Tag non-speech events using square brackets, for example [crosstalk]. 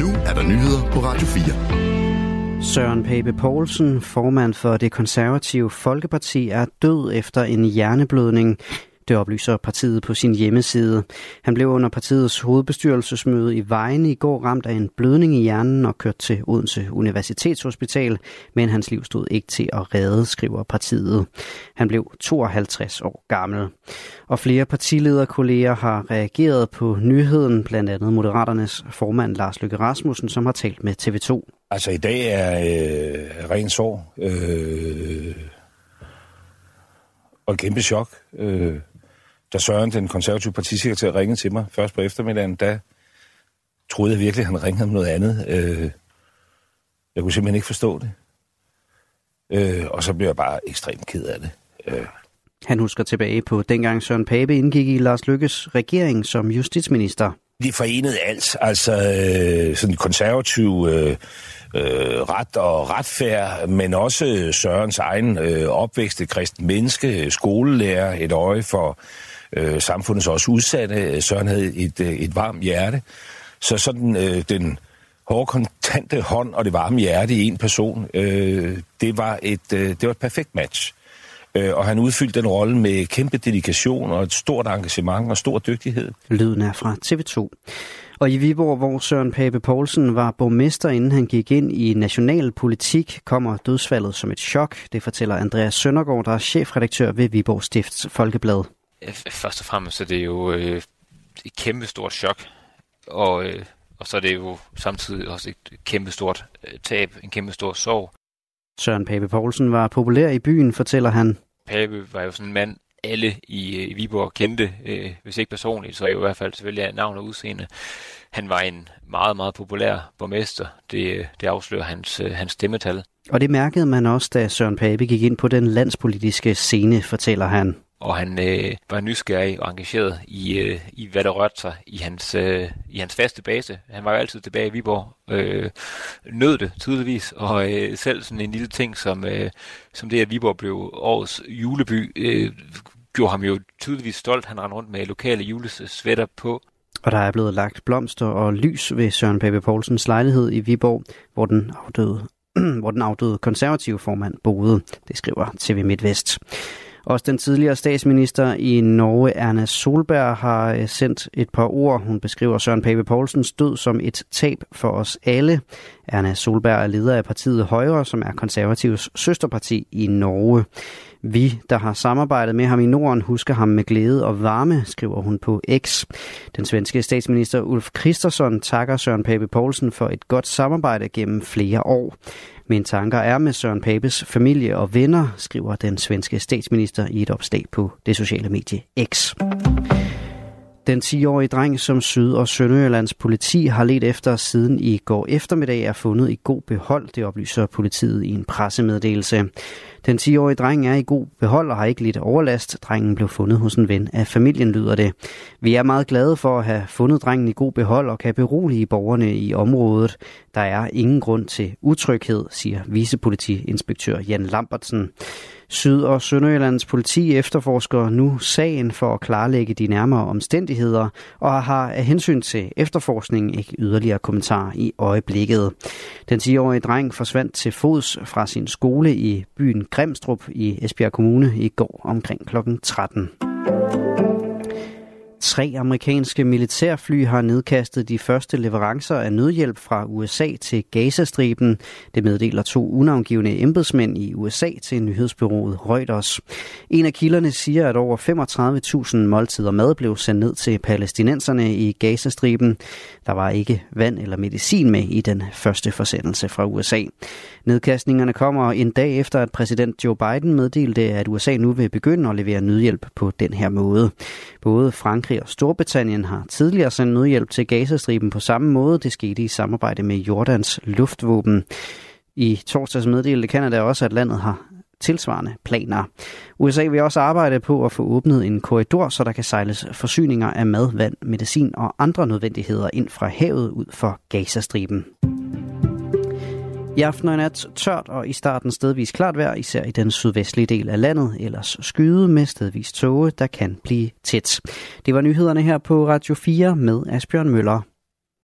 nu er der nyheder på Radio 4. Søren Pape Poulsen, formand for det konservative Folkeparti, er død efter en hjerneblødning. Det oplyser partiet på sin hjemmeside. Han blev under partiets hovedbestyrelsesmøde i Vejene i går ramt af en blødning i hjernen og kørt til Odense Universitetshospital, men hans liv stod ikke til at redde, skriver partiet. Han blev 52 år gammel. Og flere partilederkolleger har reageret på nyheden, blandt andet Moderaternes formand Lars Løkke Rasmussen, som har talt med TV2. Altså i dag er øh, ren sorg øh, og kæmpe chok. Øh, da Søren, den konservative partisekretær, ringede til mig først på eftermiddagen, der troede jeg virkelig, at han ringede om noget andet. Øh, jeg kunne simpelthen ikke forstå det. Øh, og så blev jeg bare ekstremt ked af det. Øh. Han husker tilbage på dengang Søren Pape indgik i Lars Lykkes regering som justitsminister. De forenede alt, altså øh, sådan konservativ øh, øh, ret og retfærd, men også Sørens egen øh, opvækst, et kristen menneske, skolelærer, et øje for øh, samfundets også udsatte. Øh, Søren havde et, øh, et varmt hjerte. Så sådan øh, den hårde, kontante hånd og det varme hjerte i en person, øh, det, var et, øh, det var et perfekt match. Øh, og han udfyldte den rolle med kæmpe dedikation og et stort engagement og stor dygtighed. Lyden er fra TV2. Og i Viborg, hvor Søren Pape Poulsen var borgmester, inden han gik ind i national politik, kommer dødsfaldet som et chok. Det fortæller Andreas Søndergaard, der er chefredaktør ved Viborg Stifts Folkeblad. Først og fremmest er det jo øh, et kæmpe stort chok, og, øh, og så er det jo samtidig også et kæmpe stort øh, tab, en kæmpe stor sorg. Søren Pape Poulsen var populær i byen, fortæller han. Pape var jo sådan en mand, alle i, øh, i Viborg kendte, øh, hvis ikke personligt, så i hvert fald selvfølgelig af navn og udseende. Han var en meget, meget populær borgmester. Det, øh, det afslører hans, øh, hans stemmetal. Og det mærkede man også, da Søren Pape gik ind på den landspolitiske scene, fortæller han og han øh, var nysgerrig og engageret i, øh, i hvad der rørte sig i hans, øh, i hans faste base. Han var jo altid tilbage i Viborg, øh, nød det tydeligvis, og øh, selv sådan en lille ting som, øh, som det, at Viborg blev årets juleby, øh, gjorde ham jo tydeligvis stolt. Han rendte rundt med lokale julesvætter på. Og der er blevet lagt blomster og lys ved Søren Pape Poulsens lejlighed i Viborg, hvor den afdøde, [clears throat] hvor den afdøde konservative formand boede. Det skriver TV MidtVest. Også den tidligere statsminister i Norge, Erna Solberg, har øh, sendt et par ord. Hun beskriver Søren Pape Poulsens død som et tab for os alle. Erna Solberg er leder af partiet Højre, som er konservativs søsterparti i Norge. Vi, der har samarbejdet med ham i Norden, husker ham med glæde og varme, skriver hun på X. Den svenske statsminister Ulf Kristersson takker Søren Pape Poulsen for et godt samarbejde gennem flere år. Mine tanker er med Søren Papes familie og venner, skriver den svenske statsminister i et opslag på det sociale medie X. Den 10-årige dreng, som Syd- og Sønderjyllands politi har let efter siden i går eftermiddag, er fundet i god behold, det oplyser politiet i en pressemeddelelse. Den 10-årige dreng er i god behold og har ikke lidt overlast. Drengen blev fundet hos en ven af familien, lyder det. Vi er meget glade for at have fundet drengen i god behold og kan berolige borgerne i området. Der er ingen grund til utryghed, siger vicepolitiinspektør Jan Lambertsen. Syd- og Sønderjyllands politi efterforsker nu sagen for at klarlægge de nærmere omstændigheder og har af hensyn til efterforskningen ikke yderligere kommentar i øjeblikket. Den 10-årige dreng forsvandt til fods fra sin skole i byen Grimstrup i Esbjerg Kommune i går omkring kl. 13. Tre amerikanske militærfly har nedkastet de første leverancer af nødhjælp fra USA til Gazastriben. Det meddeler to unavngivende embedsmænd i USA til nyhedsbyrået Reuters. En af kilderne siger, at over 35.000 måltider mad blev sendt ned til palæstinenserne i Gazastriben. Der var ikke vand eller medicin med i den første forsendelse fra USA. Nedkastningerne kommer en dag efter, at præsident Joe Biden meddelte, at USA nu vil begynde at levere nødhjælp på den her måde. Både Frankrig og Storbritannien har tidligere sendt nødhjælp til Gazastriben på samme måde. Det skete i samarbejde med Jordans luftvåben. I torsdags meddelte Canada også, at landet har tilsvarende planer. USA vil også arbejde på at få åbnet en korridor, så der kan sejles forsyninger af mad, vand, medicin og andre nødvendigheder ind fra havet ud for Gazastriben. I aften og i nat tørt og i starten stedvis klart vejr, især i den sydvestlige del af landet. Ellers skyde med stedvis tåge, der kan blive tæt. Det var nyhederne her på Radio 4 med Asbjørn Møller.